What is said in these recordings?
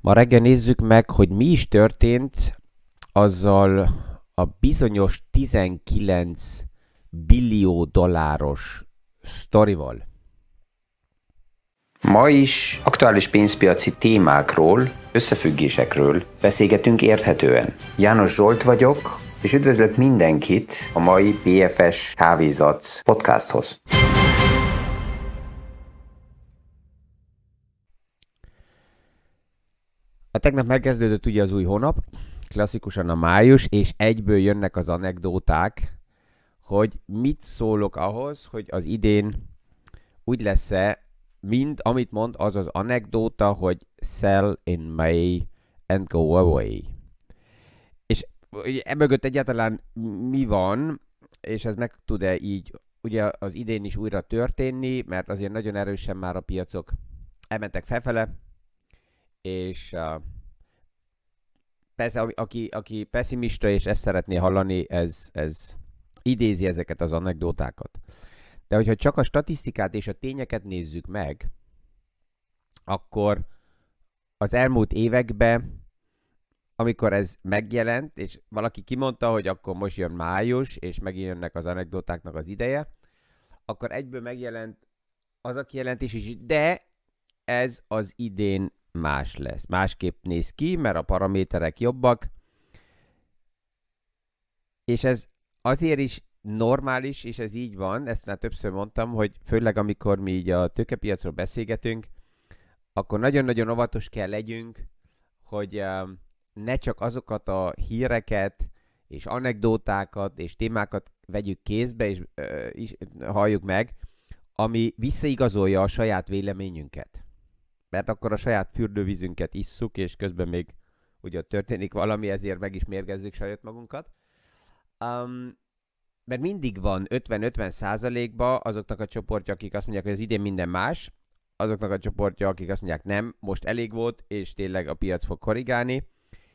Ma reggel nézzük meg, hogy mi is történt azzal a bizonyos 19 billió dolláros sztorival. Ma is aktuális pénzpiaci témákról, összefüggésekről beszélgetünk érthetően. János Zsolt vagyok, és üdvözlök mindenkit a mai PFS Kávézat podcasthoz. A tegnap megkezdődött ugye az új hónap, klasszikusan a május, és egyből jönnek az anekdóták, hogy mit szólok ahhoz, hogy az idén úgy lesz-e, mind amit mond, az az anekdóta, hogy sell in May and go away. És emögött egyáltalán mi van, és ez meg tud-e így ugye az idén is újra történni, mert azért nagyon erősen már a piacok elmentek felfele, és uh, persze, aki, aki pessimista és ezt szeretné hallani, ez, ez idézi ezeket az anekdótákat. De hogyha csak a statisztikát és a tényeket nézzük meg, akkor az elmúlt években, amikor ez megjelent, és valaki kimondta, hogy akkor most jön május, és megint az anekdótáknak az ideje, akkor egyből megjelent az a kijelentés is, de ez az idén más lesz. Másképp néz ki, mert a paraméterek jobbak, és ez azért is normális, és ez így van, ezt már többször mondtam, hogy főleg amikor mi így a tőkepiacról beszélgetünk, akkor nagyon-nagyon óvatos kell legyünk, hogy ne csak azokat a híreket, és anekdótákat, és témákat vegyük kézbe, és is, halljuk meg, ami visszaigazolja a saját véleményünket mert akkor a saját fürdővízünket isszuk, és közben még ugye történik valami, ezért meg is mérgezzük saját magunkat. Um, mert mindig van 50-50 százalékba azoknak a csoportja, akik azt mondják, hogy az idén minden más, azoknak a csoportja, akik azt mondják, nem, most elég volt, és tényleg a piac fog korrigálni,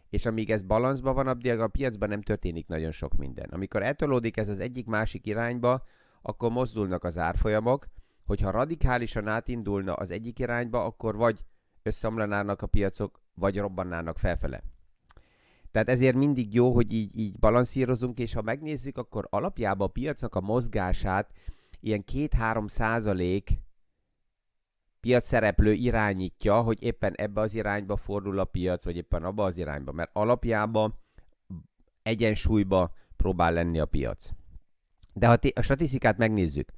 és amíg ez balanszban van, addig a piacban nem történik nagyon sok minden. Amikor eltolódik ez az egyik-másik irányba, akkor mozdulnak az árfolyamok, hogyha radikálisan átindulna az egyik irányba, akkor vagy összeomlanának a piacok, vagy robbannának felfele. Tehát ezért mindig jó, hogy így, így balanszírozunk, és ha megnézzük, akkor alapjában a piacnak a mozgását ilyen 2-3 százalék piac szereplő irányítja, hogy éppen ebbe az irányba fordul a piac, vagy éppen abba az irányba, mert alapjában egyensúlyba próbál lenni a piac. De ha a statisztikát megnézzük,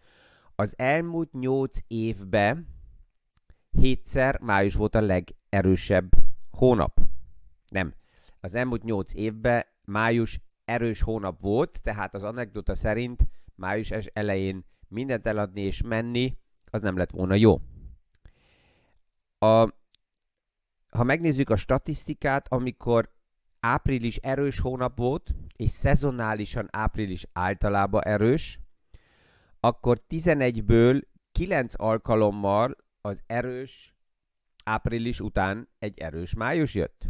az elmúlt 8 évben hétszer május volt a legerősebb hónap. Nem. Az elmúlt 8 évben május erős hónap volt, tehát az anekdota szerint május elején mindent eladni és menni, az nem lett volna jó. A, ha megnézzük a statisztikát, amikor április erős hónap volt, és szezonálisan április általában erős, akkor 11-ből 9 alkalommal az erős április után egy erős május jött.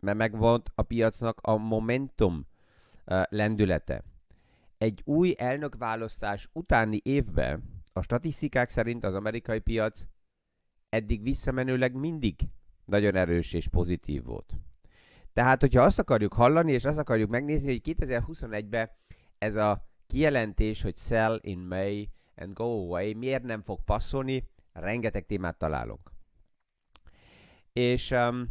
Mert megvolt a piacnak a momentum lendülete. Egy új elnökválasztás utáni évben a statisztikák szerint az amerikai piac eddig visszamenőleg mindig nagyon erős és pozitív volt. Tehát, hogyha azt akarjuk hallani, és azt akarjuk megnézni, hogy 2021-ben ez a kijelentés, hogy sell in May and go away, miért nem fog passzolni, rengeteg témát találunk. És um,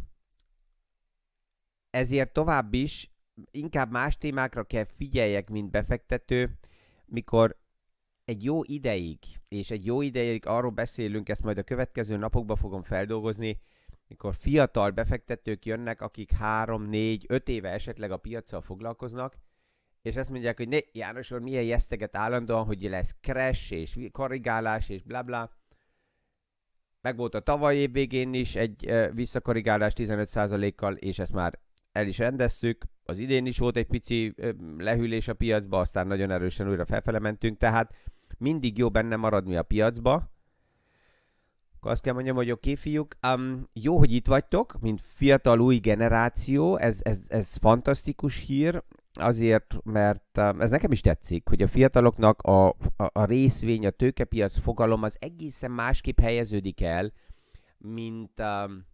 ezért tovább is inkább más témákra kell figyeljek, mint befektető, mikor egy jó ideig, és egy jó ideig arról beszélünk, ezt majd a következő napokban fogom feldolgozni, mikor fiatal befektetők jönnek, akik 3, 4, 5 éve esetleg a piacsal foglalkoznak, és azt mondják, hogy ne, János úr milyen jeszteget állandóan, hogy lesz crash és korrigálás és bla bla. Meg volt a tavaly év végén is egy uh, visszakorrigálás 15%-kal, és ezt már el is rendeztük. Az idén is volt egy pici uh, lehűlés a piacba, aztán nagyon erősen újra felfele mentünk, tehát mindig jó benne maradni a piacba. Akkor azt kell mondjam, hogy oké, okay, fiúk, um, jó, hogy itt vagytok, mint fiatal új generáció, ez, ez, ez fantasztikus hír, azért, mert um, ez nekem is tetszik, hogy a fiataloknak a, a, a részvény, a tőkepiac fogalom az egészen másképp helyeződik el, mint um,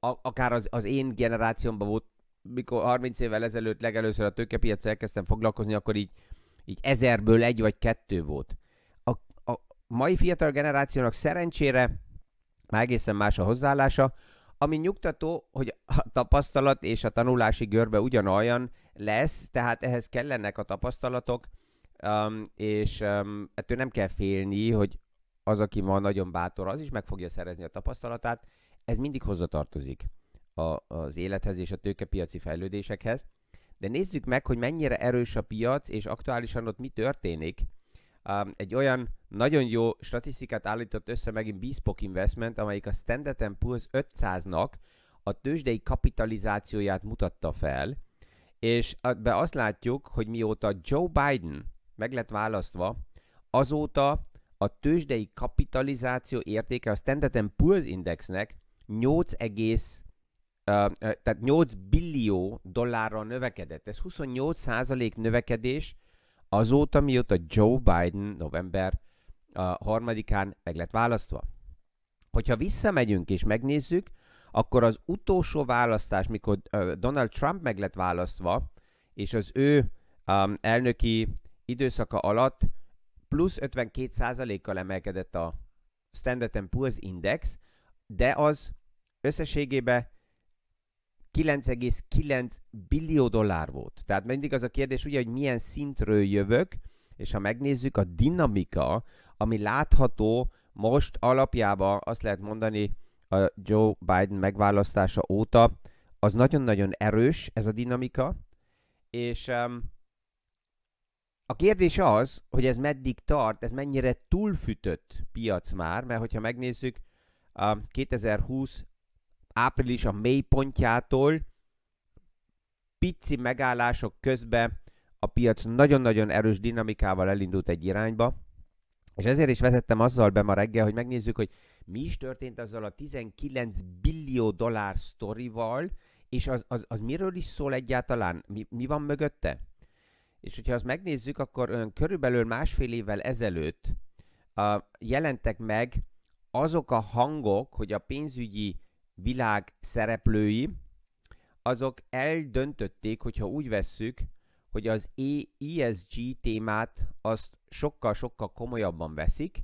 a, akár az, az én generációmban volt, mikor 30 évvel ezelőtt legelőször a tőkepiac elkezdtem foglalkozni, akkor így, így ezerből egy vagy kettő volt. A, a mai fiatal generációnak szerencsére már egészen más a hozzáállása, ami nyugtató, hogy a tapasztalat és a tanulási görbe ugyanolyan lesz, tehát ehhez kellenek a tapasztalatok, um, és um, ettől nem kell félni, hogy az, aki ma nagyon bátor, az is meg fogja szerezni a tapasztalatát. Ez mindig hozzatartozik a, az élethez és a tőkepiaci fejlődésekhez. De nézzük meg, hogy mennyire erős a piac, és aktuálisan ott mi történik. Um, egy olyan nagyon jó statisztikát állított össze megint Bespoke Investment, amelyik a Standard Poor's 500-nak a tőzsdei kapitalizációját mutatta fel, és be azt látjuk, hogy mióta Joe Biden meg lett választva, azóta a tőzsdei kapitalizáció értéke a Standard Poor's Indexnek 8, egész, tehát 8 billió dollárra növekedett. Ez 28% növekedés azóta, mióta Joe Biden november harmadikán meg lett választva. Hogyha visszamegyünk és megnézzük, akkor az utolsó választás, mikor Donald Trump meg lett választva, és az ő um, elnöki időszaka alatt plusz 52%-kal emelkedett a Standard Poor's Index, de az összességében 9,9 billió dollár volt. Tehát mindig az a kérdés ugye, hogy milyen szintről jövök, és ha megnézzük a dinamika, ami látható most alapjában azt lehet mondani a Joe Biden megválasztása óta, az nagyon-nagyon erős ez a dinamika, és um, a kérdés az, hogy ez meddig tart, ez mennyire túlfütött piac már, mert hogyha megnézzük a 2020 április a mélypontjától, pici megállások közben a piac nagyon-nagyon erős dinamikával elindult egy irányba, és ezért is vezettem azzal be ma reggel, hogy megnézzük, hogy mi is történt azzal a 19 billió dollár sztorival, és az, az, az miről is szól egyáltalán? Mi, mi van mögötte? És hogyha azt megnézzük, akkor olyan körülbelül másfél évvel ezelőtt uh, jelentek meg azok a hangok, hogy a pénzügyi világ szereplői, azok eldöntötték, hogyha úgy vesszük, hogy az ESG témát azt sokkal-sokkal komolyabban veszik,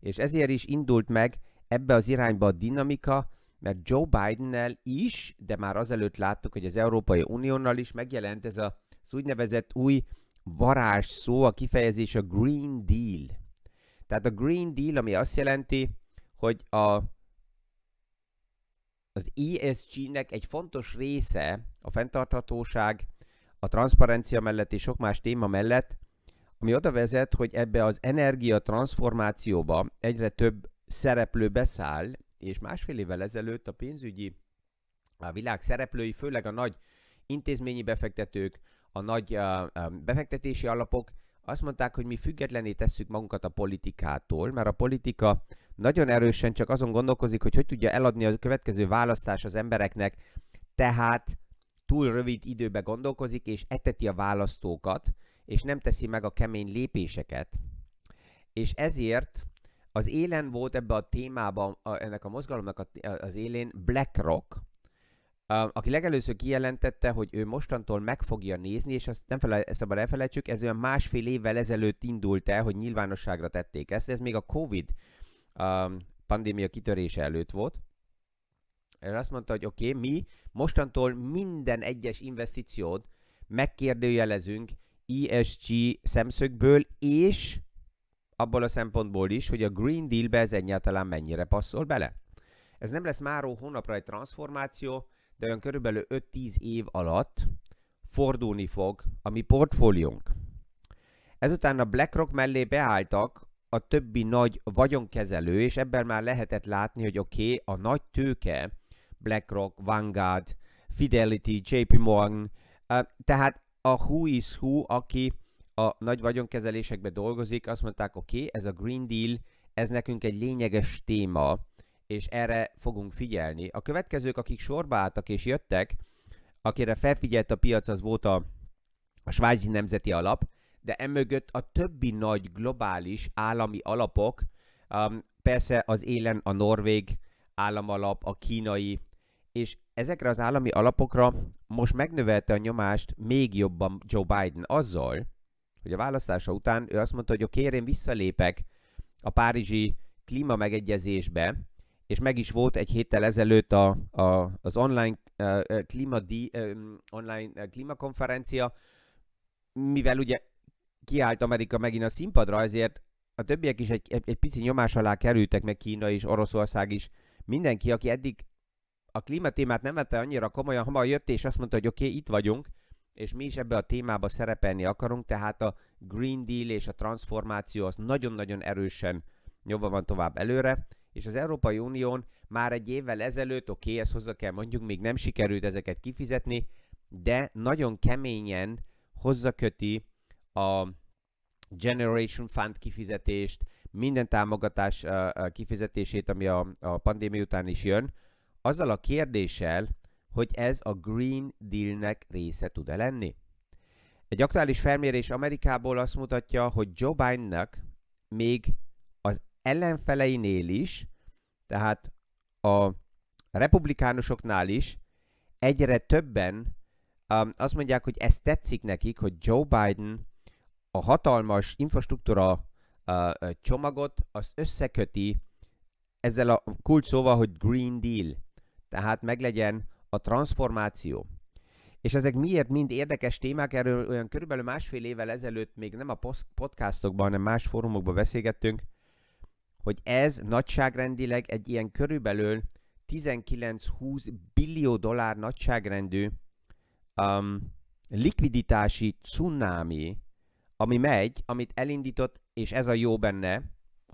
és ezért is indult meg ebbe az irányba a dinamika, mert Joe Bidennel is, de már azelőtt láttuk, hogy az Európai Uniónal is megjelent ez az úgynevezett új varázs szó, a kifejezés a Green Deal. Tehát a Green Deal, ami azt jelenti, hogy a, az ESG-nek egy fontos része a fenntarthatóság, a transzparencia mellett és sok más téma mellett, ami oda vezet, hogy ebbe az energia transformációba egyre több szereplő beszáll, és másfél évvel ezelőtt a pénzügyi a világ szereplői, főleg a nagy intézményi befektetők, a nagy uh, befektetési alapok azt mondták, hogy mi függetlené tesszük magunkat a politikától, mert a politika nagyon erősen csak azon gondolkozik, hogy hogy tudja eladni a következő választás az embereknek, tehát túl rövid időbe gondolkozik, és eteti a választókat, és nem teszi meg a kemény lépéseket. És ezért az élen volt ebbe a témában, a, ennek a mozgalomnak a, az élén BlackRock, aki legelőször kijelentette, hogy ő mostantól meg fogja nézni, és azt nem fele, szabad elfelejtsük, ez olyan másfél évvel ezelőtt indult el, hogy nyilvánosságra tették ezt, ez még a Covid um, pandémia kitörése előtt volt. És azt mondta, hogy oké, okay, mi mostantól minden egyes investíciót megkérdőjelezünk ESG szemszögből, és abból a szempontból is, hogy a Green Deal-be ez egyáltalán mennyire passzol bele. Ez nem lesz máró hónapra egy transformáció, de olyan körülbelül 5-10 év alatt fordulni fog a mi portfóliónk. Ezután a BlackRock mellé beálltak a többi nagy vagyonkezelő, és ebben már lehetett látni, hogy oké, okay, a nagy tőke, BlackRock, Vanguard, Fidelity, JP Morgan, tehát a who is who, aki a nagy vagyonkezelésekben dolgozik, azt mondták, oké, okay, ez a Green Deal, ez nekünk egy lényeges téma, és erre fogunk figyelni. A következők, akik sorba álltak és jöttek, akire felfigyelt a piac, az volt a, a svájci nemzeti alap, de emögött a többi nagy globális állami alapok, um, persze az élen a norvég államalap, a kínai, és ezekre az állami alapokra most megnövelte a nyomást még jobban Joe Biden azzal, hogy a választása után ő azt mondta, hogy oké, én visszalépek a párizsi klímamegegyezésbe, és meg is volt egy héttel ezelőtt a, a, az online, uh, klíma di, um, online uh, klímakonferencia, mivel ugye kiállt Amerika megint a színpadra, ezért a többiek is egy, egy, egy pici nyomás alá kerültek, meg Kína is, Oroszország is. Mindenki, aki eddig a klímatémát nem vette annyira komolyan, hamar jött és azt mondta, hogy oké, okay, itt vagyunk, és mi is ebbe a témába szerepelni akarunk, tehát a Green Deal és a transformáció az nagyon-nagyon erősen nyomva van tovább előre, és az Európai Unión már egy évvel ezelőtt, oké, okay, ezt hozzá kell mondjuk, még nem sikerült ezeket kifizetni, de nagyon keményen hozzaköti a Generation Fund kifizetést, minden támogatás kifizetését, ami a, a pandémia után is jön, azzal a kérdéssel, hogy ez a Green Dealnek része tud-e lenni. Egy aktuális felmérés Amerikából azt mutatja, hogy Joe Bidennek még az ellenfeleinél is, tehát a republikánusoknál is egyre többen um, azt mondják, hogy ez tetszik nekik, hogy Joe Biden a hatalmas infrastruktúra uh, csomagot azt összeköti ezzel a kulcs szóval, hogy Green Deal. Tehát meglegyen a transformáció. És ezek miért mind érdekes témák, erről olyan körülbelül másfél évvel ezelőtt még nem a podcastokban, hanem más fórumokban beszélgettünk, hogy ez nagyságrendileg egy ilyen körülbelül 19-20 billió dollár nagyságrendű um, likviditási cunami, ami megy, amit elindított, és ez a jó benne,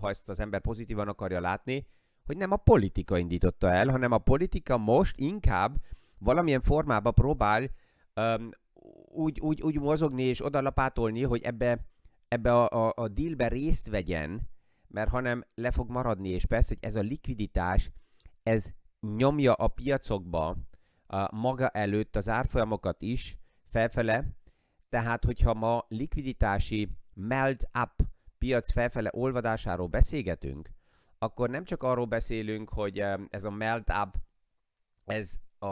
ha ezt az ember pozitívan akarja látni, hogy nem a politika indította el, hanem a politika most inkább valamilyen formában próbál um, úgy, úgy, úgy mozogni és odalapátolni, hogy ebbe, ebbe a, a, a dealbe részt vegyen, mert hanem le fog maradni, és persze, hogy ez a likviditás, ez nyomja a piacokba a maga előtt az árfolyamokat is felfele, tehát hogyha ma likviditási melt up piac felfele olvadásáról beszélgetünk, akkor nem csak arról beszélünk, hogy ez a melt up, ez a,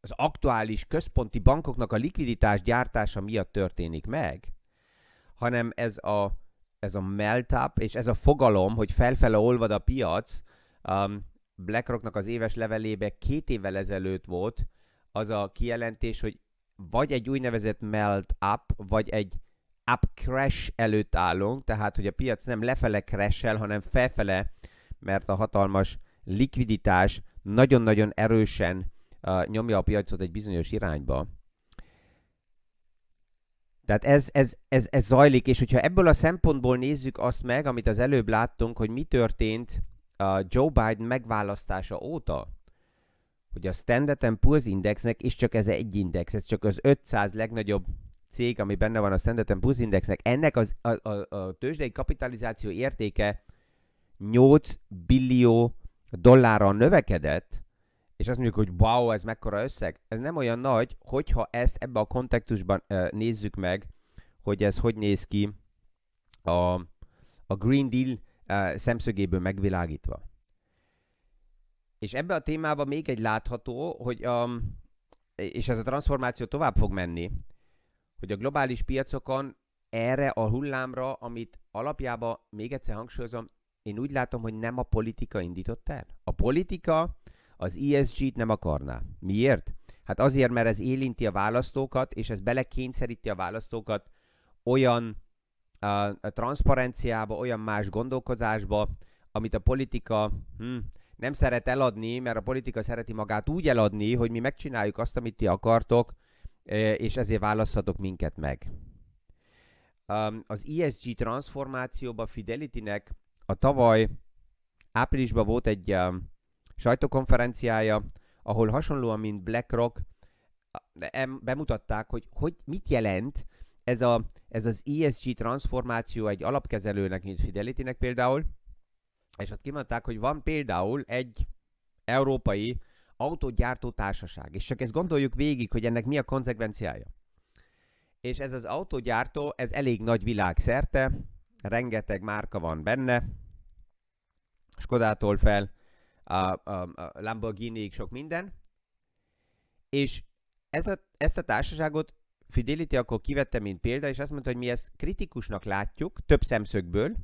az aktuális központi bankoknak a likviditás gyártása miatt történik meg, hanem ez a, ez a melt up, és ez a fogalom, hogy felfele olvad a piac, um, BlackRocknak az éves levelébe két évvel ezelőtt volt az a kijelentés, hogy vagy egy úgynevezett melt up, vagy egy up crash előtt állunk, tehát hogy a piac nem lefele crash hanem felfele mert a hatalmas likviditás nagyon-nagyon erősen uh, nyomja a piacot egy bizonyos irányba. Tehát ez, ez, ez, ez zajlik, és hogyha ebből a szempontból nézzük azt meg, amit az előbb láttunk, hogy mi történt uh, Joe Biden megválasztása óta, hogy a Standard Poor's Indexnek, és csak ez egy index, ez csak az 500 legnagyobb cég, ami benne van a Standard Poor's Indexnek, ennek az, a, a, a tőzsdei kapitalizáció értéke 8 billió dollárral növekedett, és azt mondjuk, hogy wow, ez mekkora összeg, ez nem olyan nagy, hogyha ezt ebbe a kontextusban nézzük meg, hogy ez hogy néz ki a, a Green Deal szemszögéből megvilágítva. És ebbe a témába még egy látható, hogy a, és ez a transformáció tovább fog menni, hogy a globális piacokon erre a hullámra, amit alapjában, még egyszer hangsúlyozom, én úgy látom, hogy nem a politika indított el. A politika az ESG-t nem akarná. Miért? Hát azért, mert ez élinti a választókat, és ez belekényszeríti a választókat olyan a, a transzparenciába, olyan más gondolkozásba, amit a politika hm, nem szeret eladni, mert a politika szereti magát úgy eladni, hogy mi megcsináljuk azt, amit ti akartok, és ezért választhatok minket meg. Az ESG transformációba Fidelity-nek a tavaly áprilisban volt egy sajtókonferenciája, ahol hasonlóan, mint BlackRock, bemutatták, hogy, hogy mit jelent ez, a, ez az ESG transformáció egy alapkezelőnek, mint Fidelity-nek például, és ott kimondták, hogy van például egy európai autógyártó társaság, és csak ezt gondoljuk végig, hogy ennek mi a konzekvenciája. És ez az autógyártó, ez elég nagy világszerte, rengeteg márka van benne, Skodától fel, a, a, a Lamborghini sok minden, És ez a, ezt a társaságot Fidelity akkor kivette, mint példa, és azt mondta, hogy mi ezt kritikusnak látjuk, több szemszögből.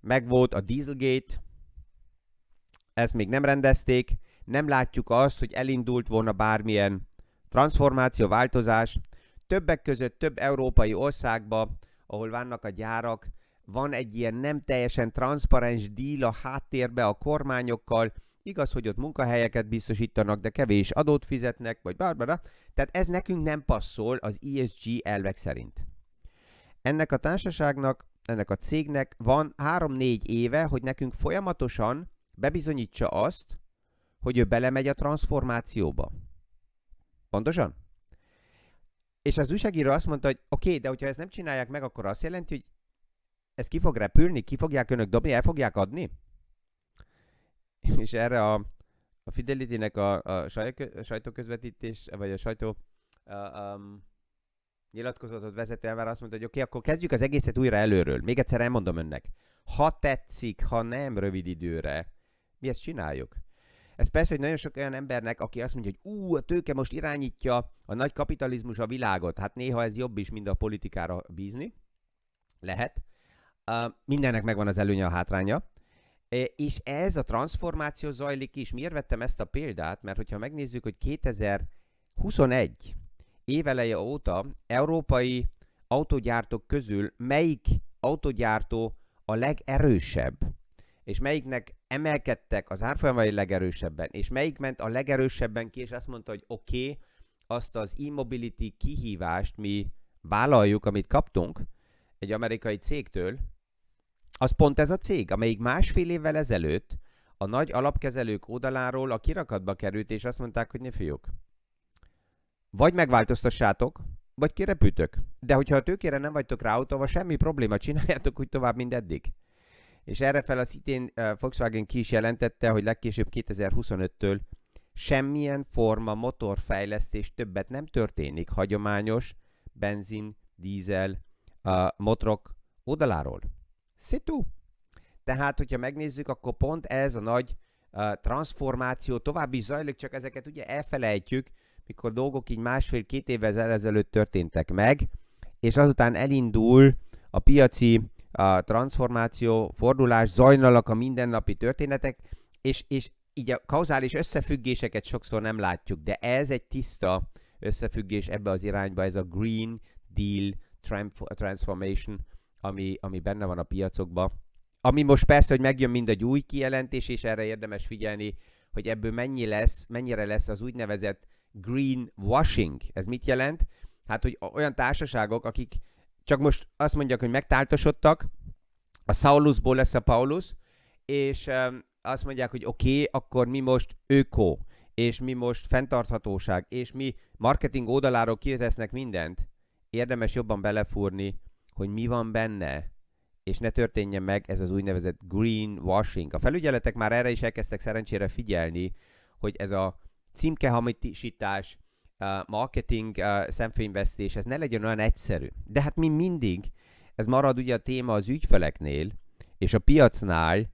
Meg volt a Dieselgate, ezt még nem rendezték, nem látjuk azt, hogy elindult volna bármilyen transformáció, változás. Többek között több európai országba, ahol vannak a gyárak, van egy ilyen nem teljesen transzparens díl a háttérbe a kormányokkal, igaz, hogy ott munkahelyeket biztosítanak, de kevés adót fizetnek, vagy bármara. Tehát ez nekünk nem passzol az ESG elvek szerint. Ennek a társaságnak, ennek a cégnek van 3-4 éve, hogy nekünk folyamatosan bebizonyítsa azt, hogy ő belemegy a transformációba. Pontosan? És az újságíró azt mondta, hogy oké, okay, de hogyha ezt nem csinálják meg, akkor azt jelenti, hogy ez ki fog repülni, ki fogják önök dobni, el fogják adni? És erre a, a Fidelity-nek a, a sajtóközvetítés, vagy a sajtó a, um, nyilatkozatot vezető elvár azt mondta, hogy oké, okay, akkor kezdjük az egészet újra előről. Még egyszer elmondom önnek. Ha tetszik, ha nem rövid időre, mi ezt csináljuk. Ez persze, hogy nagyon sok olyan embernek, aki azt mondja, hogy ú, a tőke most irányítja a nagy kapitalizmus a világot. Hát néha ez jobb is, mint a politikára bízni. Lehet. Uh, mindennek megvan az előnye, a hátránya. E, és ez a transformáció zajlik is. Miért vettem ezt a példát? Mert hogyha megnézzük, hogy 2021 éveleje óta európai autogyártók közül melyik autogyártó a legerősebb, és melyiknek emelkedtek az árfolyamai legerősebben, és melyik ment a legerősebben ki, és azt mondta, hogy oké, okay, azt az e-mobility kihívást mi vállaljuk, amit kaptunk egy amerikai cégtől, az pont ez a cég, amelyik másfél évvel ezelőtt a nagy alapkezelők oldaláról a kirakatba került, és azt mondták, hogy ne fiúk. Vagy megváltoztassátok, vagy kirepültök. De hogyha a tőkére nem vagytok ráutóva, semmi probléma, csináljátok úgy tovább, mint eddig. És erre fel az idén Volkswagen ki is jelentette, hogy legkésőbb 2025-től semmilyen forma motorfejlesztés többet nem történik hagyományos benzin, dízel uh, motorok oldaláról. Szitu! Tehát, hogyha megnézzük, akkor pont ez a nagy uh, transformáció tovább is zajlik, csak ezeket ugye elfelejtjük, mikor dolgok így másfél-két évvel ezelőtt történtek meg, és azután elindul a piaci a transformáció, fordulás, zajnalak a mindennapi történetek, és, és így a kauzális összefüggéseket sokszor nem látjuk, de ez egy tiszta összefüggés ebbe az irányba, ez a Green Deal Transformation, ami, ami benne van a piacokban. Ami most persze, hogy megjön mind egy új kijelentés, és erre érdemes figyelni, hogy ebből mennyi lesz, mennyire lesz az úgynevezett green washing. Ez mit jelent? Hát, hogy olyan társaságok, akik csak most azt mondják, hogy megtáltosodtak, a Saulusból lesz a Paulus, és azt mondják, hogy oké, okay, akkor mi most öko, és mi most fenntarthatóság, és mi marketing oldaláról kitesznek mindent. Érdemes jobban belefúrni hogy mi van benne, és ne történjen meg ez az úgynevezett green washing. A felügyeletek már erre is elkezdtek szerencsére figyelni, hogy ez a címkehamisítás, marketing uh, szemfényvesztés, ez ne legyen olyan egyszerű. De hát mi mindig, ez marad ugye a téma az ügyfeleknél, és a piacnál,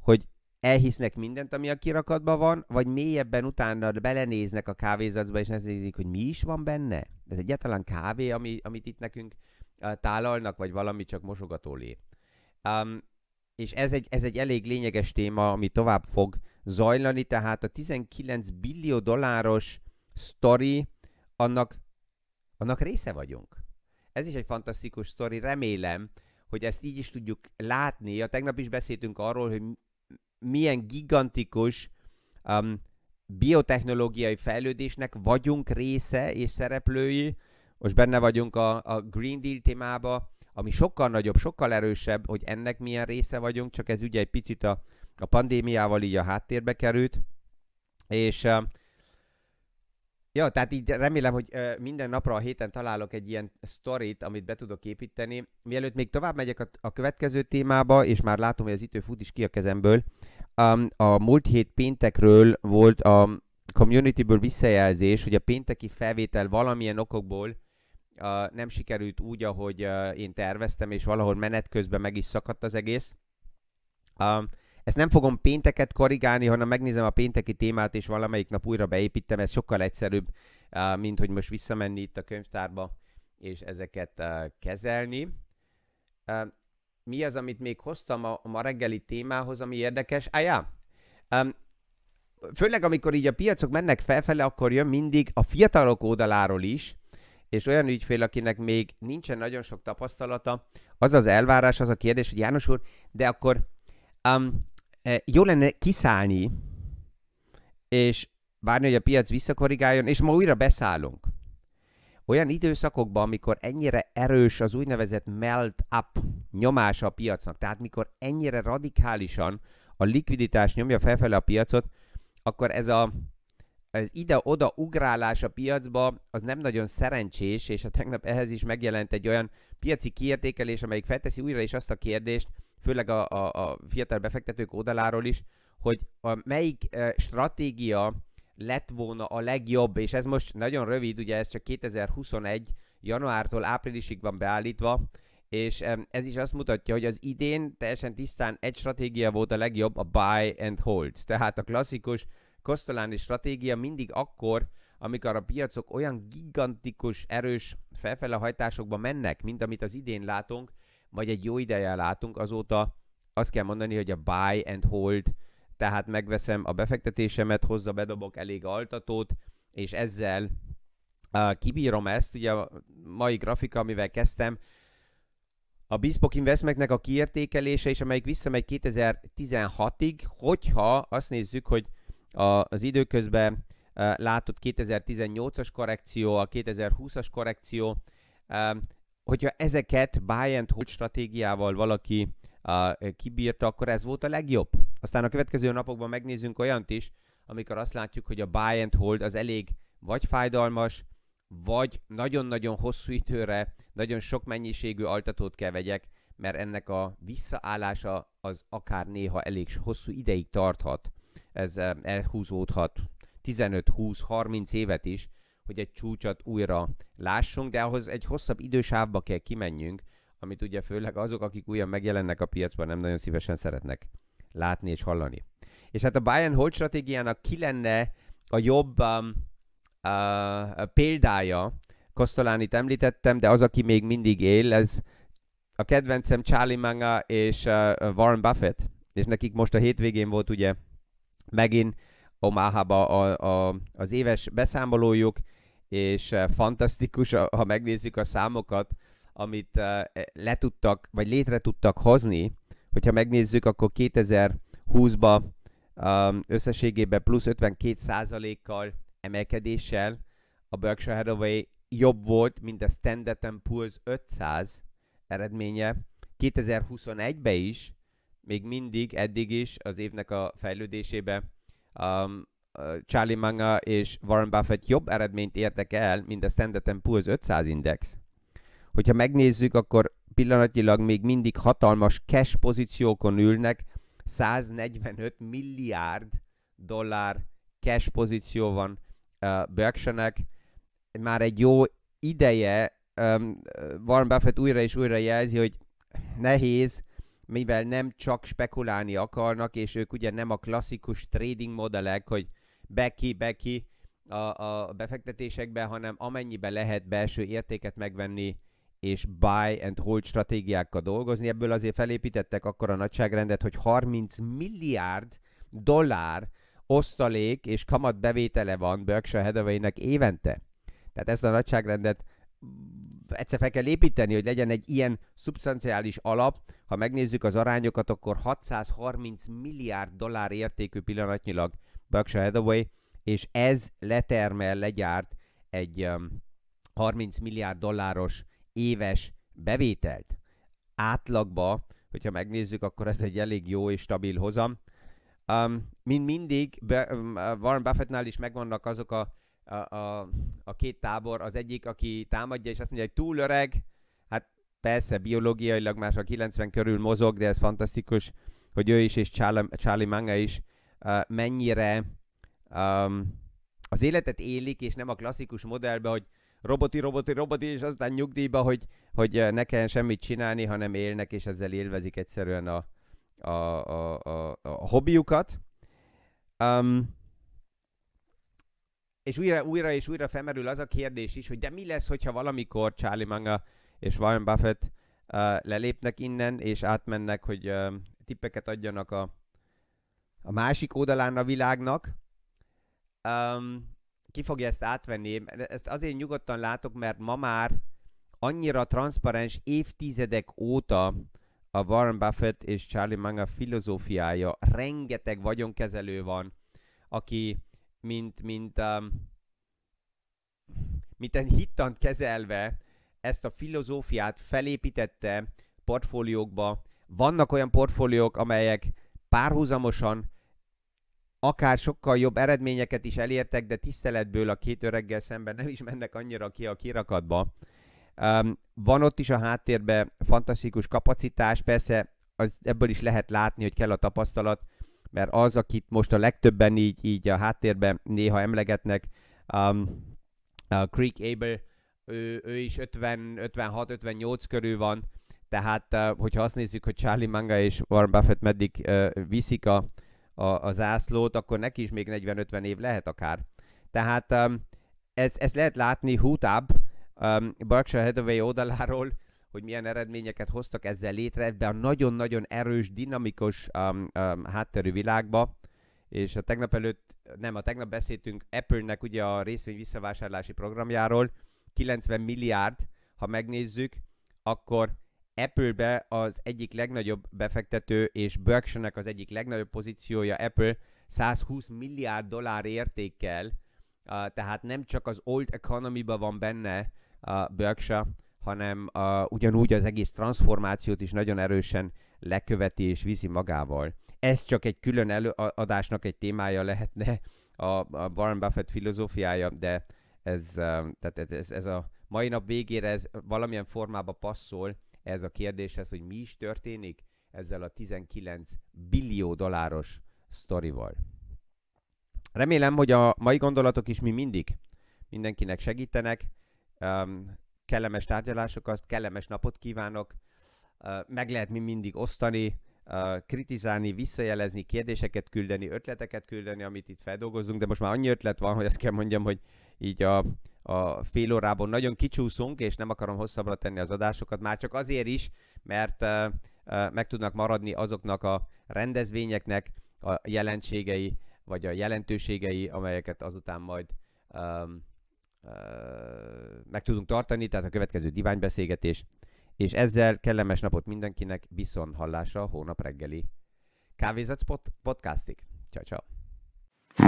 hogy elhisznek mindent, ami a kirakatban van, vagy mélyebben utána belenéznek a kávézatba, és nézik, hogy mi is van benne. Ez egyáltalán kávé, ami, amit itt nekünk tálalnak, vagy valami csak mosogató lé. Um, és ez egy, ez egy elég lényeges téma, ami tovább fog zajlani, tehát a 19 billió dolláros sztori, annak, annak része vagyunk. Ez is egy fantasztikus sztori, remélem, hogy ezt így is tudjuk látni. A tegnap is beszéltünk arról, hogy milyen gigantikus um, biotechnológiai fejlődésnek vagyunk része és szereplői, most benne vagyunk a, a Green Deal témába, ami sokkal nagyobb, sokkal erősebb, hogy ennek milyen része vagyunk, csak ez ugye egy picit a, a pandémiával így a háttérbe került, és uh, ja, tehát így remélem, hogy minden napra a héten találok egy ilyen sztorit, amit be tudok építeni. Mielőtt még tovább megyek a, a következő témába, és már látom, hogy az idő fut is ki a kezemből, um, a múlt hét péntekről volt a communityből visszajelzés, hogy a pénteki felvétel valamilyen okokból uh, nem sikerült úgy, ahogy uh, én terveztem, és valahol menet közben meg is szakadt az egész. Uh, ezt nem fogom pénteket korrigálni, hanem megnézem a pénteki témát, és valamelyik nap újra beépítem, ez sokkal egyszerűbb, mint hogy most visszamenni itt a könyvtárba, és ezeket kezelni. Mi az, amit még hoztam a ma reggeli témához, ami érdekes? Ja. Főleg, amikor így a piacok mennek felfele, akkor jön mindig a fiatalok oldaláról is, és olyan ügyfél, akinek még nincsen nagyon sok tapasztalata, az az elvárás, az a kérdés, hogy János úr, de akkor um, jó lenne kiszállni, és várni, hogy a piac visszakorrigáljon, és ma újra beszállunk. Olyan időszakokban, amikor ennyire erős az úgynevezett melt up nyomása a piacnak, tehát mikor ennyire radikálisan a likviditás nyomja felfele a piacot, akkor ez a az ide-oda ugrálás a piacba az nem nagyon szerencsés, és a tegnap ehhez is megjelent egy olyan piaci kiértékelés, amelyik felteszi újra is azt a kérdést, főleg a, a, a fiatal befektetők oldaláról is, hogy a melyik uh, stratégia lett volna a legjobb, és ez most nagyon rövid, ugye ez csak 2021 januártól áprilisig van beállítva, és um, ez is azt mutatja, hogy az idén teljesen tisztán egy stratégia volt a legjobb, a buy and hold. Tehát a klasszikus kosztoláni stratégia mindig akkor, amikor a piacok olyan gigantikus, erős felfele hajtásokba mennek, mint amit az idén látunk, vagy egy jó ideje látunk, azóta azt kell mondani, hogy a buy and hold, tehát megveszem a befektetésemet, hozza bedobok elég altatót, és ezzel uh, kibírom ezt, ugye a mai grafika, amivel kezdtem, a Bespoke Investmentnek a kiértékelése, és amelyik visszamegy 2016-ig, hogyha azt nézzük, hogy a, az időközben uh, látott 2018-as korrekció, a 2020-as korrekció, uh, hogyha ezeket buy and hold stratégiával valaki uh, kibírta, akkor ez volt a legjobb. Aztán a következő napokban megnézzünk olyant is, amikor azt látjuk, hogy a buy and hold az elég vagy fájdalmas, vagy nagyon-nagyon hosszú időre, nagyon sok mennyiségű altatót kell vegyek, mert ennek a visszaállása az akár néha elég hosszú ideig tarthat. Ez elhúzódhat 15-20-30 évet is, hogy egy csúcsot újra lássunk, de ahhoz egy hosszabb idősávba kell kimenjünk, amit ugye főleg azok, akik újra megjelennek a piacban, nem nagyon szívesen szeretnek látni és hallani. És hát a buy and hold stratégiának ki lenne a jobb um, uh, példája, Kosztolánit említettem, de az, aki még mindig él, ez a kedvencem Charlie Manga és uh, Warren Buffett, és nekik most a hétvégén volt ugye megint Omaha-ba a, a, az éves beszámolójuk, és uh, fantasztikus, ha megnézzük a számokat, amit uh, le tudtak, vagy létre tudtak hozni, hogyha megnézzük, akkor 2020-ban um, összességében plusz 52%-kal emelkedéssel a Berkshire Hathaway jobb volt, mint a Standard Poor's 500 eredménye. 2021-ben is, még mindig, eddig is az évnek a fejlődésébe um, Charlie Manga és Warren Buffett jobb eredményt értek el, mint a Standard Poor's 500 index. Hogyha megnézzük, akkor pillanatnyilag még mindig hatalmas cash pozíciókon ülnek, 145 milliárd dollár cash pozíció van uh, Berkshire-nek. Már egy jó ideje um, Warren Buffett újra és újra jelzi, hogy nehéz, mivel nem csak spekulálni akarnak, és ők ugye nem a klasszikus trading modellek, hogy beki, beki a, a befektetésekbe, hanem amennyiben lehet belső értéket megvenni, és buy and hold stratégiákkal dolgozni. Ebből azért felépítettek akkor a nagyságrendet, hogy 30 milliárd dollár osztalék és kamat bevétele van Berkshire Hathaway-nek évente. Tehát ezt a nagyságrendet egyszer fel kell építeni, hogy legyen egy ilyen szubstanciális alap. Ha megnézzük az arányokat, akkor 630 milliárd dollár értékű pillanatnyilag Berkshire Hathaway, és ez letermel, legyárt egy um, 30 milliárd dolláros éves bevételt. Átlagba, hogyha megnézzük, akkor ez egy elég jó és stabil hozam. Um, mint mindig, be, um, Warren Buffettnál is megvannak azok a, a, a, a két tábor. Az egyik, aki támadja, és azt mondja, hogy túl öreg, hát persze, biológiailag már a 90 körül mozog, de ez fantasztikus, hogy ő is és Charlie, Charlie Manga is mennyire um, az életet élik, és nem a klasszikus modellbe, hogy roboti, roboti, roboti, és aztán nyugdíjba, hogy, hogy ne kelljen semmit csinálni, hanem élnek, és ezzel élvezik egyszerűen a, a, a, a, a hobbiukat. Um, és újra, újra és újra felmerül az a kérdés is, hogy de mi lesz, hogyha valamikor Charlie Manga és Warren Buffett uh, lelépnek innen, és átmennek, hogy uh, tippeket adjanak a, a másik oldalán a világnak. Um, ki fogja ezt átvenni? Ezt azért nyugodtan látok, mert ma már annyira transzparens évtizedek óta a Warren Buffett és Charlie Munger filozófiája. Rengeteg vagyonkezelő van, aki mint, mint, um, mint egy hittant kezelve ezt a filozófiát felépítette portfóliókba. Vannak olyan portfóliók, amelyek párhuzamosan akár sokkal jobb eredményeket is elértek, de tiszteletből a két öreggel szemben nem is mennek annyira ki a kirakatba. Um, van ott is a háttérben fantasztikus kapacitás, persze az, ebből is lehet látni, hogy kell a tapasztalat, mert az, akit most a legtöbben így, így a háttérben néha emlegetnek, um, a Creek Abel, ő, ő is 50-56-58 körül van, tehát hogyha azt nézzük, hogy Charlie Manga és Warren Buffett meddig uh, viszik a, a, a zászlót, akkor neki is még 40-50 év lehet akár. Tehát um, ez, ez lehet látni hútább um, Berkshire Hathaway oldaláról, hogy milyen eredményeket hoztak ezzel létre ebbe a nagyon-nagyon erős, dinamikus um, um, hátterű világba, és a tegnap előtt, nem, a tegnap beszéltünk Apple-nek ugye a részvény visszavásárlási programjáról, 90 milliárd, ha megnézzük, akkor Apple-be az egyik legnagyobb befektető, és Berkshire-nek az egyik legnagyobb pozíciója Apple 120 milliárd dollár értékkel, uh, tehát nem csak az old economy-ba van benne a Berkshire, hanem uh, ugyanúgy az egész transformációt is nagyon erősen leköveti és viszi magával. Ez csak egy külön előadásnak egy témája lehetne a, a Warren Buffett filozófiája, de ez, uh, tehát ez, ez a mai nap végére ez valamilyen formába passzol ez a kérdéshez, hogy mi is történik ezzel a 19 billió dolláros sztorival. Remélem, hogy a mai gondolatok is mi mindig mindenkinek segítenek. Um, kellemes tárgyalásokat, kellemes napot kívánok. Meg lehet mi mindig osztani, kritizálni, visszajelezni, kérdéseket küldeni, ötleteket küldeni, amit itt feldolgozunk, de most már annyi ötlet van, hogy azt kell mondjam, hogy így a, a fél órában nagyon kicsúszunk, és nem akarom hosszabbra tenni az adásokat, már csak azért is, mert uh, uh, meg tudnak maradni azoknak a rendezvényeknek a jelentségei, vagy a jelentőségei, amelyeket azután majd um, meg tudunk tartani, tehát a következő diványbeszélgetés. És ezzel kellemes napot mindenkinek, viszont hallásra a hónap reggeli Kávézat podcastig. Ciao, ciao.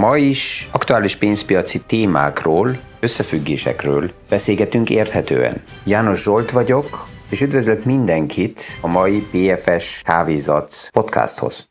Ma is aktuális pénzpiaci témákról, összefüggésekről beszélgetünk érthetően. János Zsolt vagyok, és üdvözlök mindenkit a mai BFS Kávézat podcasthoz.